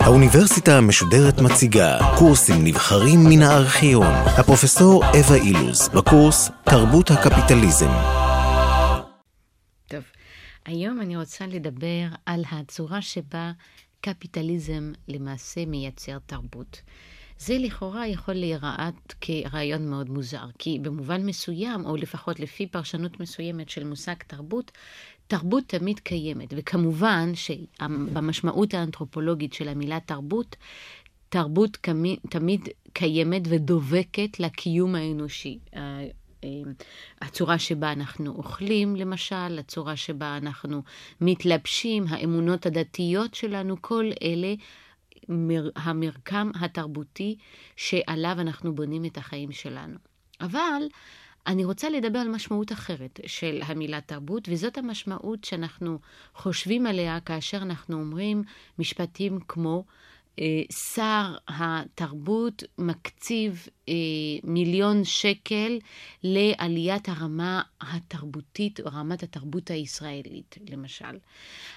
האוניברסיטה המשודרת מציגה קורסים נבחרים מן הארכיון. הפרופסור אווה אילוז, בקורס תרבות הקפיטליזם. טוב, היום אני רוצה לדבר על הצורה שבה קפיטליזם למעשה מייצר תרבות. זה לכאורה יכול להיראות כרעיון מאוד מוזר, כי במובן מסוים, או לפחות לפי פרשנות מסוימת של מושג תרבות, תרבות תמיד קיימת, וכמובן שבמשמעות האנתרופולוגית של המילה תרבות, תרבות תמיד קיימת ודובקת לקיום האנושי. הצורה שבה אנחנו אוכלים, למשל, הצורה שבה אנחנו מתלבשים, האמונות הדתיות שלנו, כל אלה המרקם התרבותי שעליו אנחנו בונים את החיים שלנו. אבל אני רוצה לדבר על משמעות אחרת של המילה תרבות, וזאת המשמעות שאנחנו חושבים עליה כאשר אנחנו אומרים משפטים כמו שר התרבות מקציב אה, מיליון שקל לעליית הרמה התרבותית או רמת התרבות הישראלית, למשל.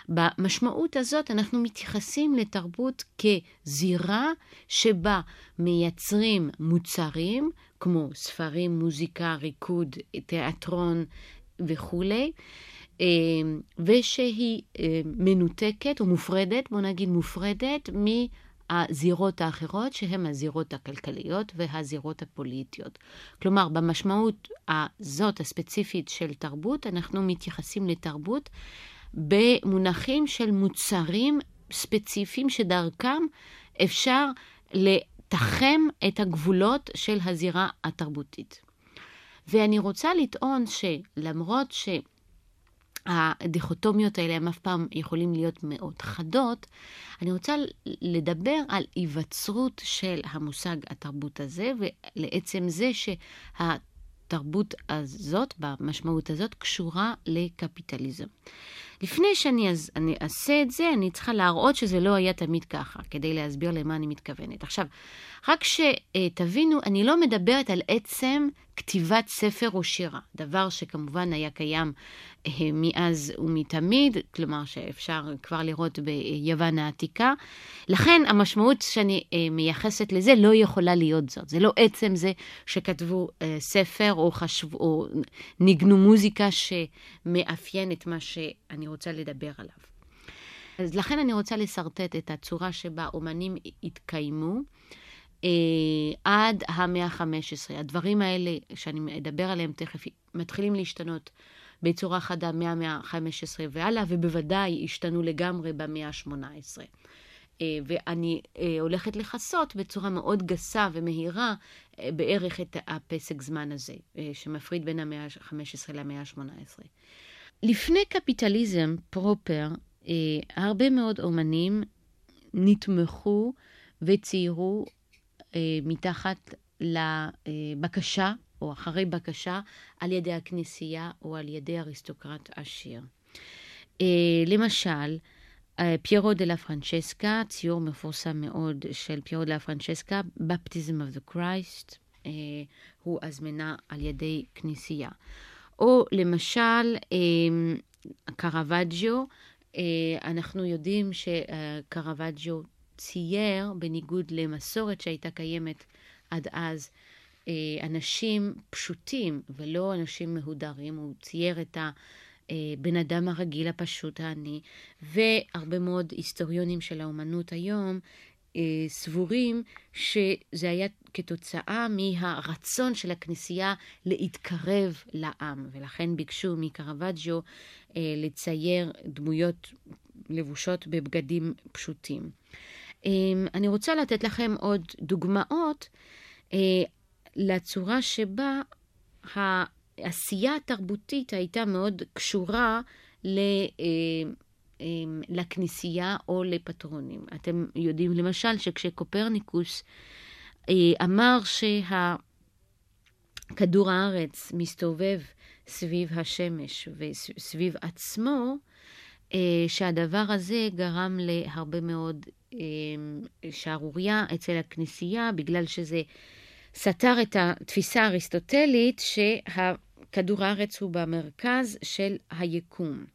במשמעות הזאת אנחנו מתייחסים לתרבות כזירה שבה מייצרים מוצרים כמו ספרים, מוזיקה, ריקוד, תיאטרון וכולי. אה, ושהיא מנותקת או מופרדת, בוא נגיד מופרדת, הזירות האחרות, שהן הזירות הכלכליות והזירות הפוליטיות. כלומר, במשמעות הזאת הספציפית של תרבות, אנחנו מתייחסים לתרבות במונחים של מוצרים ספציפיים שדרכם אפשר לתחם את הגבולות של הזירה התרבותית. ואני רוצה לטעון שלמרות ש... הדיכוטומיות האלה הם אף פעם יכולים להיות מאוד חדות. אני רוצה לדבר על היווצרות של המושג התרבות הזה, ולעצם זה שהתרבות הזאת, במשמעות הזאת, קשורה לקפיטליזם. לפני שאני אז, אני אעשה את זה, אני צריכה להראות שזה לא היה תמיד ככה, כדי להסביר למה אני מתכוונת. עכשיו, רק שתבינו, אני לא מדברת על עצם כתיבת ספר או שירה, דבר שכמובן היה קיים אה, מאז ומתמיד, כלומר שאפשר כבר לראות ביוון העתיקה. לכן המשמעות שאני אה, מייחסת לזה לא יכולה להיות זאת. זה לא עצם זה שכתבו אה, ספר או חשבו, או ניגנו מוזיקה שמאפיין את מה שאני רוצה לדבר עליו. אז לכן אני רוצה לשרטט את הצורה שבה אומנים התקיימו. אה, עד המאה ה-15. הדברים האלה שאני אדבר עליהם תכף מתחילים להשתנות בצורה חדה מהמאה ה-15 והלאה, ובוודאי השתנו לגמרי במאה ה-18. אה, ואני אה, הולכת לכסות בצורה מאוד גסה ומהירה בערך את הפסק זמן הזה, שמפריד בין המאה ה-15 למאה ה-18. לפני קפיטליזם proper, הרבה מאוד אומנים נתמכו וציירו מתחת לבקשה, או אחרי בקשה, על ידי הכנסייה או על ידי אריסטוקרט עשיר. למשל, פיירו דה לה פרנצ'סקה, ציור מפורסם מאוד של פיירו דה לה פרנצ'סקה, Baptism of the Christ, אה, הוא הזמנה על ידי כנסייה. או למשל, אה, קרווג'יו, אה, אנחנו יודעים שקרווג'יו צייר, בניגוד למסורת שהייתה קיימת עד אז, אנשים פשוטים ולא אנשים מהודרים, הוא צייר את. הבן אדם הרגיל, הפשוט, העני, והרבה מאוד היסטוריונים של האומנות היום אה, סבורים שזה היה כתוצאה מהרצון של הכנסייה להתקרב לעם, ולכן ביקשו מקרווג'ו אה, לצייר דמויות לבושות בבגדים פשוטים. אה, אני רוצה לתת לכם עוד דוגמאות לצורה שבה העשייה התרבותית הייתה מאוד קשורה ל... אה, אה, לכנסייה או לפטרונים. אתם יודעים למשל שכשקופרניקוס אה, אמר שהכדור הארץ מסתובב סביב השמש וסביב עצמו, שהדבר הזה גרם להרבה מאוד שערורייה אצל הכנסייה, בגלל שזה סתר את התפיסה האריסטוטלית שה... כדור הארץ הוא במרכז של היקום.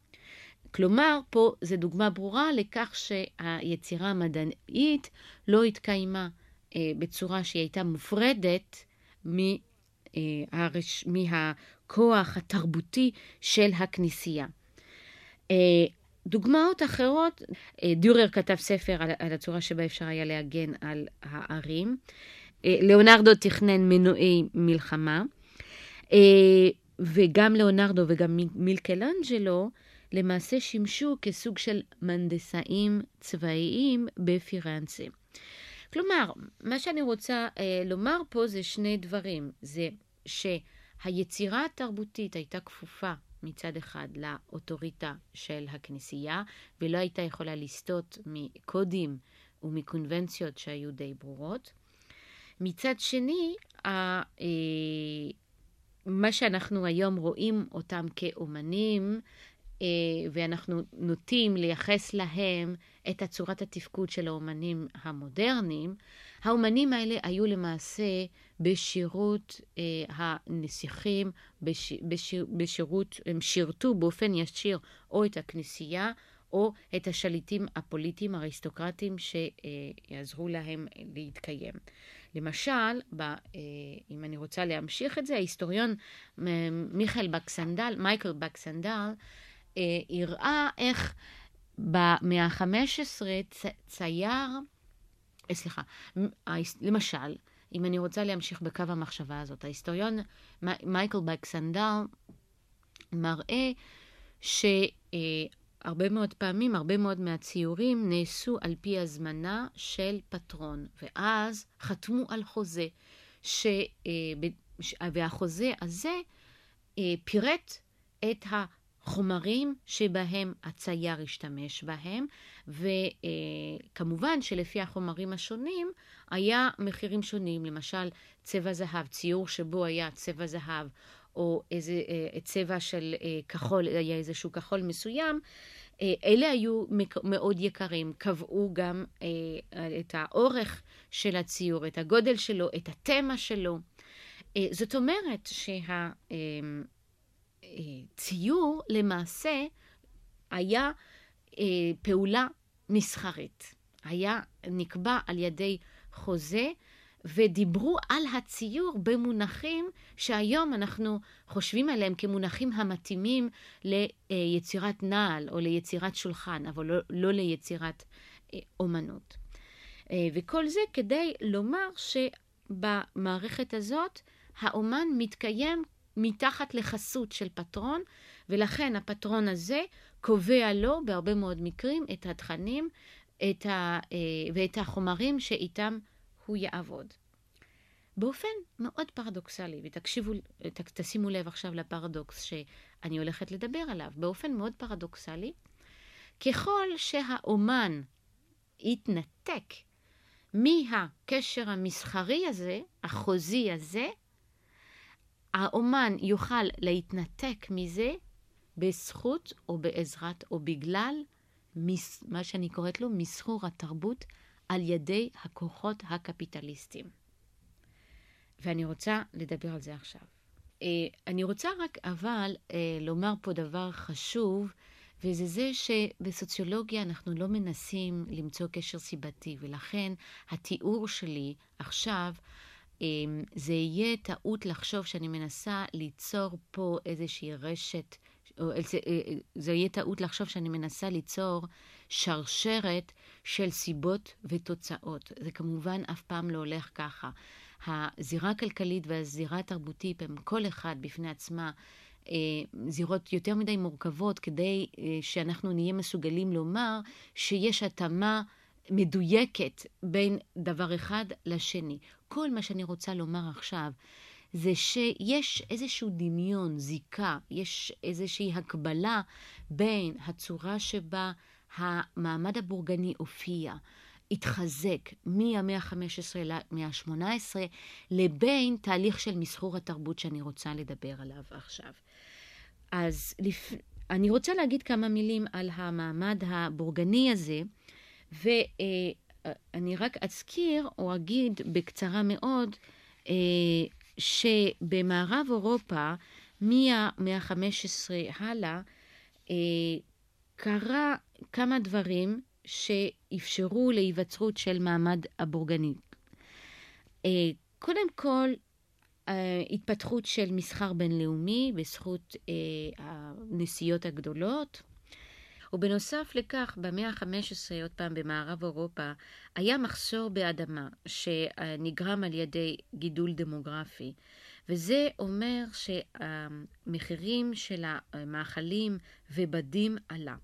כלומר, פה זו דוגמה ברורה לכך שהיצירה המדעית לא התקיימה אה, בצורה שהיא הייתה מופרדת מהרש... מהכוח התרבותי של הכנסייה. אה, דוגמאות אחרות, אה, דורר כתב ספר על, על הצורה שבה אפשר היה להגן על הערים. אה, ליאונרדו תכנן מנועי מלחמה, אה, וגם ליאונרדו וגם מילקלנג'לו למעשה שימשו כסוג של מנדסאים צבאיים בפירנצה. כלומר, מה שאני רוצה לומר פה זה שני דברים. זה שהיצירה התרבותית הייתה כפופה מצד אחד לאוטוריטה של הכנסייה, ולא הייתה יכולה לסטות מקודים ומקונבנציות שהיו די ברורות. מצד שני, אה, מה שאנחנו היום רואים אותם כאומנים, ואנחנו נוטים לייחס להם את הצורת התפקוד של האומנים המודרניים, האומנים האלה היו למעשה בשירות אה, הנסיכים, בש, בש, בשירות, הם שירתו באופן ישיר או את הכנסייה או את השליטים הפוליטיים האריסטוקרטיים שיעזרו להם להתקיים. למשל, ב, אה, אם אני רוצה להמשיך את זה, ההיסטוריון מיכאל בקסנדל, מייקל בקסנדל, אה, הראה איך במאה ה-15 צייר, אה, סליחה, למשל, אם אני רוצה להמשיך בקו המחשבה הזאת, ההיסטוריון מייקל בקסנדל מראה ש... הרבה מאוד פעמים, הרבה מאוד מהציורים נעשו על פי הזמנה של פטרון, ואז חתמו על חוזה, ש, אה, והחוזה הזה אה, פירט את החומרים שבהם הצייר השתמש בהם, וכמובן שלפי החומרים השונים היה מחירים שונים, למשל צבע זהב, ציור שבו היה צבע זהב או איזה אה, צבע של אה, כחול, היה איזשהו כחול מסוים, אה, אלה היו מאוד יקרים, קבעו גם את האורך של הציור, את הגודל שלו, את התמה שלו. זאת אומרת שהציור למעשה היה פעולה מסחרית, היה נקבע על ידי חוזה ודיברו על הציור במונחים שהיום אנחנו חושבים עליהם כמונחים המתאימים ליצירת נעל או ליצירת שולחן, אבל לא, לא ליצירת אה, אומנות. אה, וכל זה כדי לומר שבמערכת הזאת האומן מתקיים מתחת לחסות של פטרון, ולכן הפטרון הזה קובע לו בהרבה מאוד מקרים את התכנים את ה, אה, ואת החומרים שאיתם הוא יעבוד. באופן מאוד פרדוקסלי, ותקשיבו, תשימו לב עכשיו לפרדוקס שאני הולכת לדבר עליו, באופן מאוד פרדוקסלי, ככל שהאומן יתנתק מהקשר המסחרי הזה, החוזי הזה, האומן יוכל להתנתק מזה בזכות או בעזרת או בגלל מס, מה שאני קוראת לו מסחור התרבות על ידי הכוחות הקפיטליסטיים. ואני רוצה לדבר על זה עכשיו. אה, אני רוצה רק אבל אה, לומר פה דבר חשוב, וזה זה שבסוציולוגיה אנחנו לא מנסים למצוא קשר סיבתי, ולכן התיאור שלי עכשיו, זה יהיה טעות לחשוב שאני מנסה ליצור פה איזושהי רשת, או זה, זה יהיה טעות לחשוב שאני מנסה ליצור שרשרת של סיבות ותוצאות. זה כמובן אף פעם לא הולך ככה. הזירה הכלכלית והזירה התרבותית הם כל אחד בפני עצמה אה, זירות יותר מדי מורכבות כדי אה, שאנחנו נהיה מסוגלים לומר שיש התאמה מדויקת בין דבר אחד לשני. כל מה שאני רוצה לומר עכשיו זה שיש איזשהו דמיון, זיקה, יש איזושהי הקבלה בין הצורה שבה המעמד הבורגני הופיע, התחזק מהמאה ה-15 למאה ה-18, לבין תהליך של מסחור התרבות שאני רוצה לדבר עליו עכשיו. אז לפ... אני רוצה להגיד כמה מילים על המעמד הבורגני הזה, ואני רק אזכיר או אגיד בקצרה מאוד, אה, שבמערב אירופה מהמאה ה-15 הלאה, אה, קרה כמה דברים שאפשרו להיווצרות של מעמד הבורגני. אה, קודם כל, אה, התפתחות של מסחר בינלאומי בזכות אה, הנסיעות הגדולות. ובנוסף לכך, במאה ה-15, עוד פעם במערב אירופה, היה מחסור באדמה שנגרם על ידי גידול דמוגרפי. וזה אומר שהמחירים של המאכלים ובדים עלה.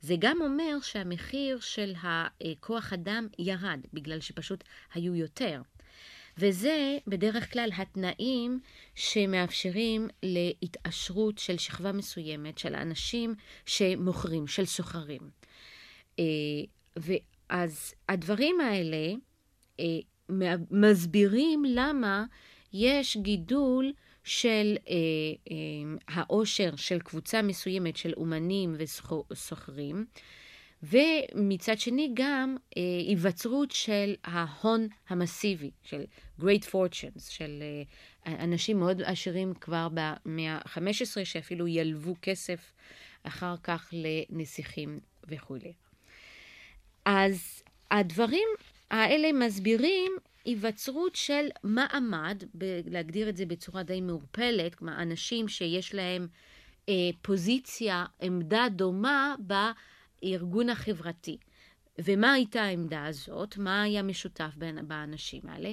זה גם אומר שהמחיר של הכוח אדם ירד, בגלל שפשוט היו יותר. וזה בדרך כלל התנאים שמאפשרים להתעשרות של שכבה מסוימת, של אנשים שמוכרים, של סוחרים. אה, ואז הדברים האלה אה, מסבירים למה יש גידול של אה, העושר של קבוצה מסוימת של אומנים וסוחרים. ומצד שני גם אה, היווצרות של ההון המסיבי, של great fortunes, של אה, אנשים מאוד עשירים כבר במאה ה-15, שאפילו ילוו כסף אחר כך לנסיכים וכולי. אז הדברים האלה מסבירים היווצרות של מעמד, להגדיר את זה בצורה די מעורפלת, כלומר אנשים שיש להם אה, פוזיציה, עמדה דומה ב... הארגון החברתי. ומה הייתה העמדה הזאת? מה היה משותף בין, באנשים האלה?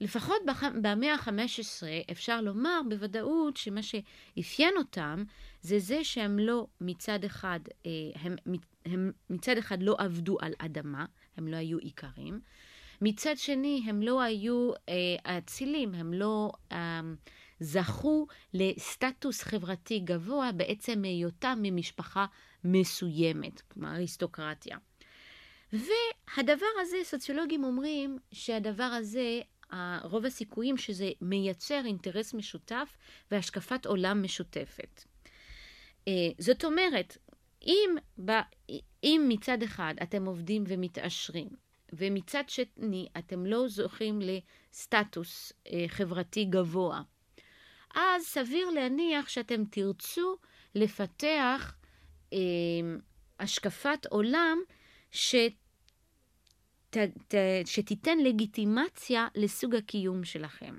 לפחות במאה ה-15 אפשר לומר בוודאות שמה שאפיין אותם זה זה שהם לא מצד אחד, אה, הם, הם מצד אחד לא עבדו על אדמה, הם לא היו איכרים. מצד שני, הם לא היו אה, אצילים, הם לא אה, זכו לסטטוס חברתי גבוה בעצם היותם ממשפחה מסוימת, אריסטוקרטיה. והדבר הזה, סוציולוגים אומרים שהדבר הזה, רוב הסיכויים שזה מייצר אינטרס משותף והשקפת עולם משותפת. אה, זאת אומרת, אם, ב, אם מצד אחד אתם עובדים ומתעשרים, ומצד שני אתם לא זוכים לסטטוס אה, חברתי גבוה, אז סביר להניח שאתם תרצו לפתח השקפת עולם שת, ת, שתיתן לגיטימציה לסוג הקיום שלכם.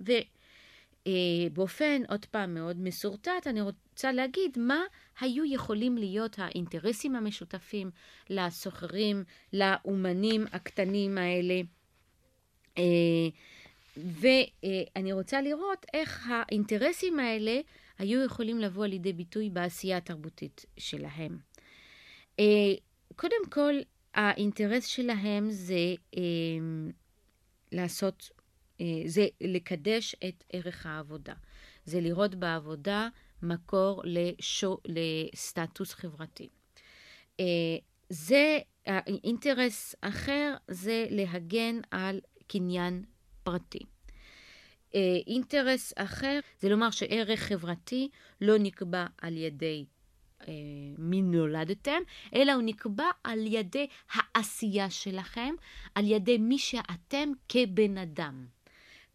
ובאופן, אה, עוד פעם, מאוד מסורטט, אני רוצה להגיד מה היו יכולים להיות האינטרסים המשותפים לסוחרים, לאומנים הקטנים האלה. אה, ואני רוצה לראות איך האינטרסים האלה היו יכולים לבוא לידי ביטוי בעשייה התרבותית שלהם. אה, קודם כל, האינטרס שלהם זה אה, לעשות, אה, זה לקדש את ערך העבודה. זה לראות בעבודה מקור לשו, לסטטוס חברתי. זה, אינטרס אחר זה להגן על קניין פרטי. אה, אינטרס אחר זה לומר שערך חברתי לא נקבע על ידי אה, מי נולדתם, אלא הוא נקבע על ידי העשייה שלכם, על ידי מי שאתם כבן אדם.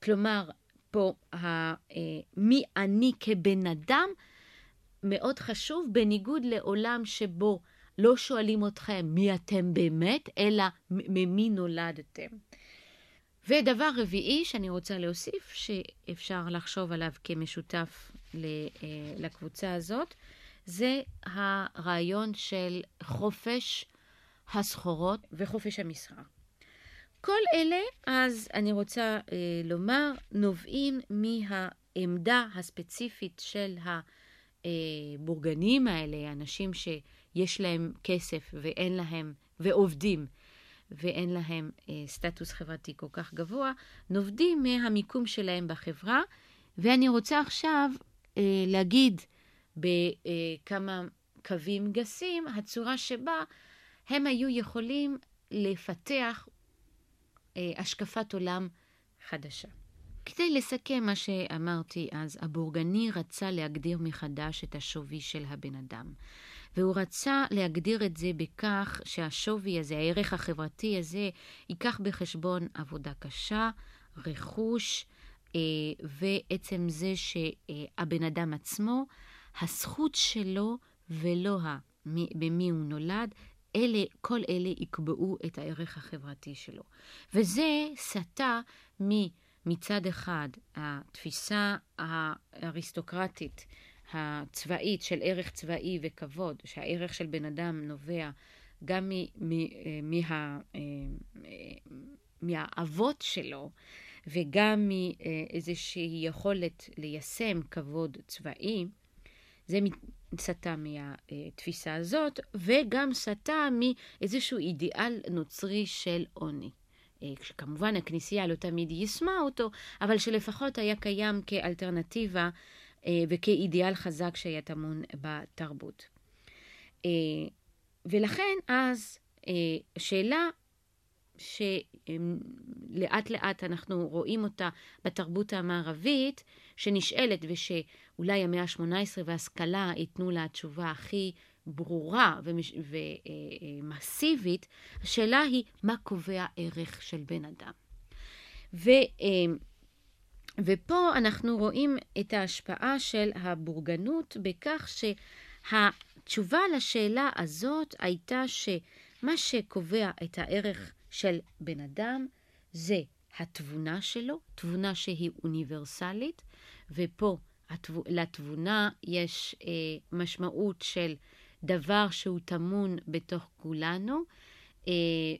כלומר, פה ה, אה, מי אני כבן אדם מאוד חשוב, בניגוד לעולם שבו לא שואלים אתכם מי אתם באמת, אלא ממי נולדתם. ודבר רביעי שאני רוצה להוסיף, שאפשר לחשוב עליו כמשותף אה, לקבוצה הזאת, זה הרעיון של חופש הסחורות וחופש המסחר. כל אלה, אז אני רוצה אה, לומר, נובעים מהעמדה הספציפית של הבורגנים האלה, אנשים שיש להם כסף ואין להם, ועובדים ואין להם אה, סטטוס חברתי כל כך גבוה, נובדים מהמיקום שלהם בחברה. ואני רוצה עכשיו אה, להגיד בכמה קווים גסים, הצורה שבה הם היו יכולים לפתח אה, השקפת עולם חדשה. כדי לסכם מה שאמרתי אז, הבורגני רצה להגדיר מחדש את השווי של הבן אדם. והוא רצה להגדיר את זה בכך שהשווי הזה, הערך החברתי הזה, ייקח בחשבון עבודה קשה, רכוש, ועצם זה שהבן אדם עצמו, הזכות שלו ולא במי הוא נולד, אלה, כל אלה יקבעו את הערך החברתי שלו. וזה סטה מצד אחד התפיסה האריסטוקרטית הצבאית של ערך צבאי וכבוד, שהערך של בן אדם נובע גם מה, מהאבות שלו וגם מאיזושהי יכולת ליישם כבוד צבאי, זה סטה מהתפיסה הזאת, וגם סטה מאיזשהו אידיאל נוצרי של עוני. כמובן הכנסייה לא תמיד יישמה אותו, אבל שלפחות היה קיים כאלטרנטיבה וכאידיאל חזק שהיה טמון בתרבות. ולכן אז שאלה שלאט לאט אנחנו רואים אותה בתרבות המערבית, שנשאלת ושאולי המאה ה-18 והשכלה ייתנו לה תשובה הכי ברורה ומסיבית, השאלה היא מה קובע ערך של בן אדם. ו, ופה אנחנו רואים את ההשפעה של הבורגנות בכך שהתשובה לשאלה הזאת הייתה שמה שקובע את הערך של בן אדם זה התבונה שלו, תבונה שהיא אוניברסלית, ופה התב... לתבונה יש אה, משמעות של דבר שהוא טמון בתוך כולנו, אה,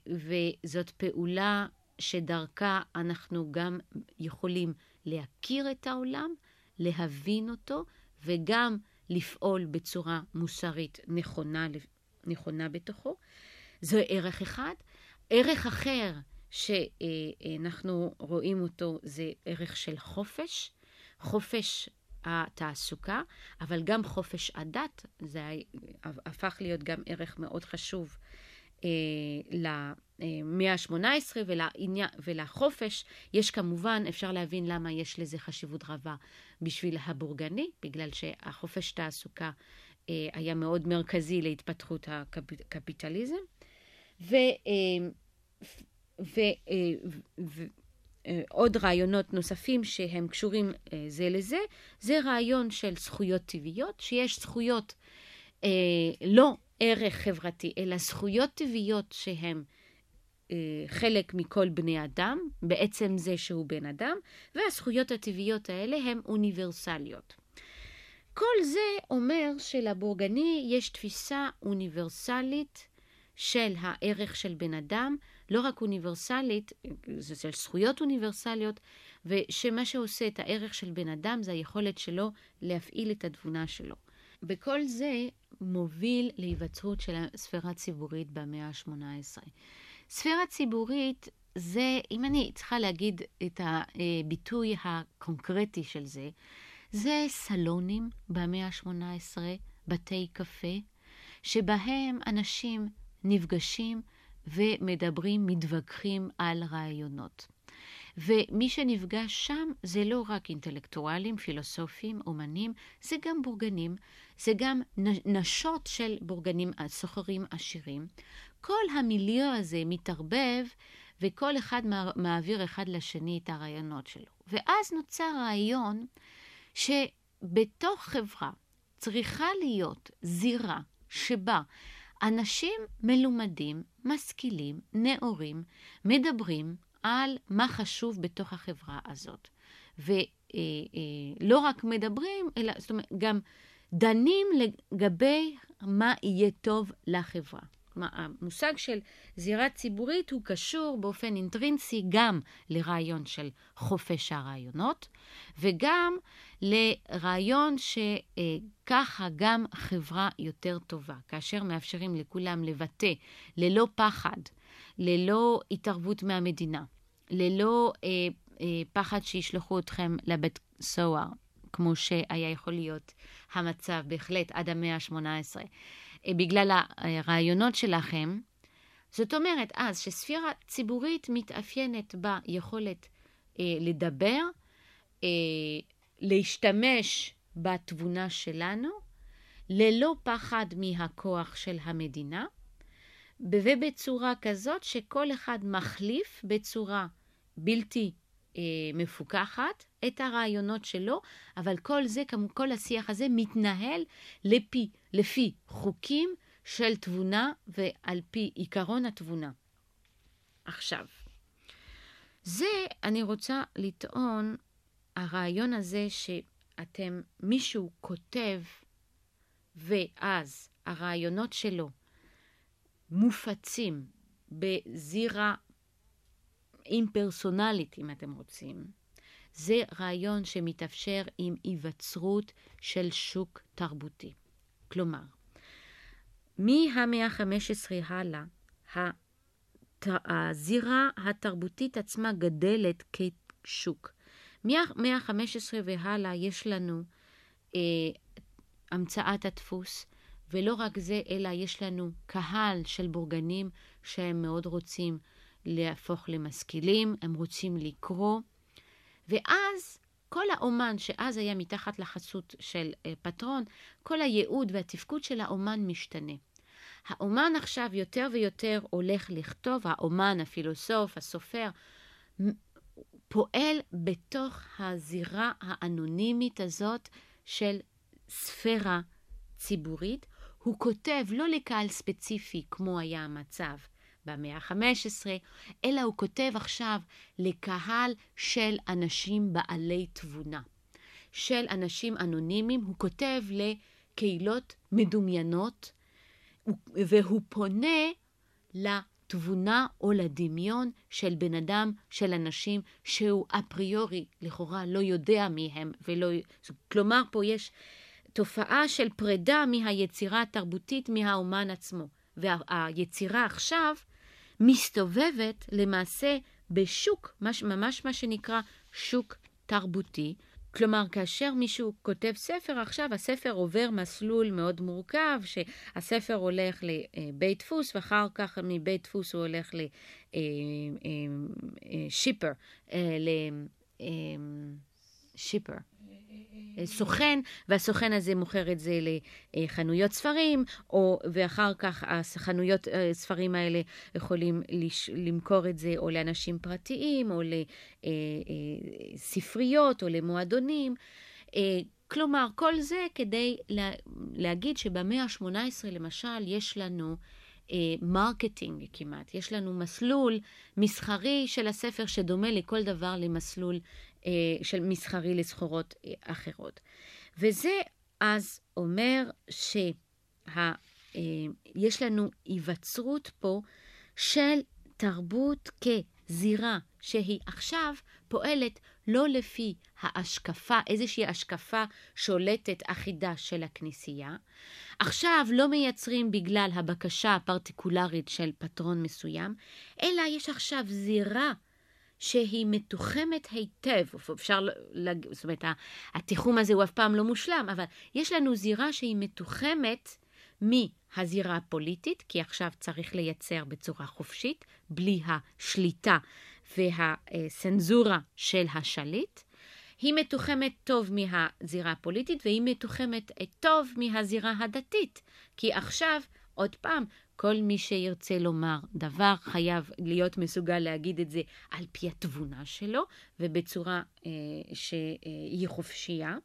וזאת פעולה שדרכה אנחנו גם יכולים להכיר את העולם, להבין אותו, וגם לפעול בצורה מוסרית נכונה, נכונה בתוכו. זה ערך אחד. ערך אחר שאנחנו רואים אותו זה ערך של חופש, חופש התעסוקה, אבל גם חופש הדת, זה הפך להיות גם ערך מאוד חשוב אה, למאה ה-18 ולחופש. יש כמובן, אפשר להבין למה יש לזה חשיבות רבה בשביל הבורגני, בגלל שהחופש תעסוקה אה, היה מאוד מרכזי להתפתחות הקפיטליזם. ועוד אה, רעיונות נוספים שהם קשורים אה, זה לזה, זה רעיון של זכויות טבעיות, שיש זכויות אה, לא ערך חברתי, אלא זכויות טבעיות שהן חלק מכל בני אדם, בעצם זה שהוא בן אדם, והזכויות הטבעיות האלה הן אוניברסליות. כל זה אומר שלבורגני יש תפיסה אוניברסלית של הערך של בן אדם, לא רק אוניברסלית, זה של זכויות אוניברסליות, ושמה שעושה את הערך של בן אדם זה היכולת שלו להפעיל את התבונה שלו. וכל זה מוביל להיווצרות של הספירה הציבורית במאה ה-18. ספירה ציבורית זה, אם אני צריכה להגיד את הביטוי הקונקרטי של זה, זה סלונים במאה ה-18, בתי קפה, שבהם אנשים נפגשים ומדברים, מתווכחים על רעיונות. ומי שנפגש שם זה לא רק אינטלקטואלים, פילוסופים, אומנים, זה גם בורגנים, זה גם נשות של בורגנים, סוחרים עשירים. כל המיליו הזה מתערבב וכל אחד מעביר אחד לשני את הרעיונות שלו. ואז נוצר רעיון שבתוך חברה צריכה להיות זירה שבה אנשים מלומדים, משכילים, נאורים, מדברים על מה חשוב בתוך החברה הזאת. ולא אה, אה, רק מדברים, אלא זאת אומרת, גם דנים לגבי מה יהיה טוב לחברה. המושג של זירה ציבורית הוא קשור באופן אינטרינסי גם לרעיון של חופש הרעיונות, וגם לרעיון שככה גם חברה יותר טובה, כאשר מאפשרים לכולם לבטא ללא פחד, ללא התערבות מהמדינה, ללא אה, אה, פחד שישלחו אתכם לבית סוהר, כמו שהיה יכול להיות המצב בהחלט עד המאה ה-18. אה, בגלל הרעיונות שלכם. זאת אומרת, אז שספירה ציבורית מתאפיינת ביכולת אה, לדבר, אה, להשתמש בתבונה שלנו, ללא פחד מהכוח של המדינה, ובצורה כזאת שכל אחד מחליף בצורה בלתי מפוקחת את הרעיונות שלו, אבל כל זה, כל השיח הזה מתנהל לפי, לפי חוקים של תבונה ועל פי עיקרון התבונה. עכשיו, זה אני רוצה לטעון, הרעיון הזה שאתם, מישהו כותב, ואז הרעיונות שלו מופצים בזירה אימפרסונלית, אם אתם רוצים, זה רעיון שמתאפשר עם היווצרות של שוק תרבותי. כלומר, מהמאה ה-15 הלאה, הזירה התרבותית עצמה גדלת כשוק. מהמאה ה-15 והלאה יש לנו אה, המצאת הדפוס, ולא רק זה, אלא יש לנו קהל של בורגנים שהם מאוד רוצים להפוך למשכילים, הם רוצים לקרוא, ואז כל האומן שאז היה מתחת לחסות של אה, פטרון, כל הייעוד והתפקוד של האומן משתנה. האומן עכשיו יותר ויותר הולך לכתוב, האומן, הפילוסוף, הסופר, פועל בתוך הזירה האנונימית הזאת של ספירה ציבורית. הוא כותב לא לקהל ספציפי כמו היה המצב במאה ה-15, אלא הוא כותב עכשיו לקהל של אנשים בעלי תבונה, של אנשים אנונימיים. הוא כותב לקהילות מדומיינות, והוא פונה לתבונה או לדמיון של בן אדם, של אנשים שהוא אפריורי, לכאורה לא יודע מי הם, ולא... כלומר, פה יש תופעה של פרידה מהיצירה התרבותית מהאומן עצמו. והיצירה עכשיו מסתובבת למעשה בשוק, ממש מה שנקרא שוק תרבותי, כלומר, כאשר מישהו כותב ספר, עכשיו הספר עובר מסלול מאוד מורכב, שהספר הולך לבית דפוס, ואחר כך מבית דפוס הוא הולך לשיפר, לשיפר. סוכן, והסוכן הזה מוכר את זה לחנויות ספרים, או, ואחר כך החנויות אה, ספרים האלה יכולים לש, למכור את זה או לאנשים פרטיים, או לספריות, אה, אה, או למועדונים. כלומר, כל זה כדי לה, להגיד שבמאה ה-18, למשל, יש לנו marketing כמעט. יש לנו מסלול מסחרי של הספר שדומה לכל דבר למסלול אה, של מסחרי לסחורות אה, אחרות. וזה אז אומר שיש אה, לנו היווצרות פה של תרבות כזירה שהיא עכשיו פועלת לא לפי ההשקפה, איזושהי השקפה שולטת אחידה של הכנסייה. עכשיו לא מייצרים בגלל הבקשה הפרטיקולרית של פטרון מסוים, אלא יש עכשיו זירה שהיא מתוחמת היטב, אפשר להגיד, זאת אומרת, התיחום הזה הוא אף פעם לא מושלם, אבל יש לנו זירה שהיא מתוחמת מהזירה הפוליטית, כי עכשיו צריך לייצר בצורה חופשית, בלי השליטה והצנזורה של השליט. היא מתוחמת טוב מהזירה הפוליטית והיא מתוחמת טוב מהזירה הדתית, כי עכשיו, עוד פעם, כל מי שירצה לומר דבר חייב להיות מסוגל להגיד את זה על פי התבונה שלו ובצורה אה, שהיא חופשייה.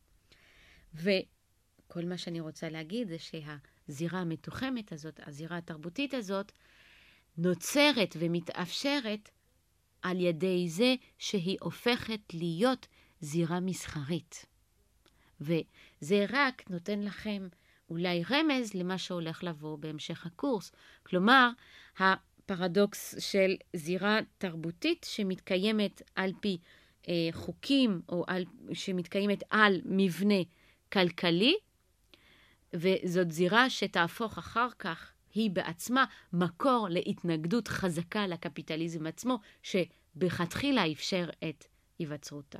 וכל מה שאני רוצה להגיד זה שהזירה המתוחמת הזאת, הזירה התרבותית הזאת, נוצרת ומתאפשרת על ידי זה שהיא הופכת להיות זירה מסחרית. וזה רק נותן לכם אולי רמז למה שהולך לבוא בהמשך הקורס. כלומר, הפרדוקס של זירה תרבותית שמתקיימת על פי אה, חוקים, או על, שמתקיימת על מבנה כלכלי, וזאת זירה שתהפוך אחר כך, היא בעצמה, מקור להתנגדות חזקה לקפיטליזם עצמו, שבכתחילה אפשר את היווצרותה.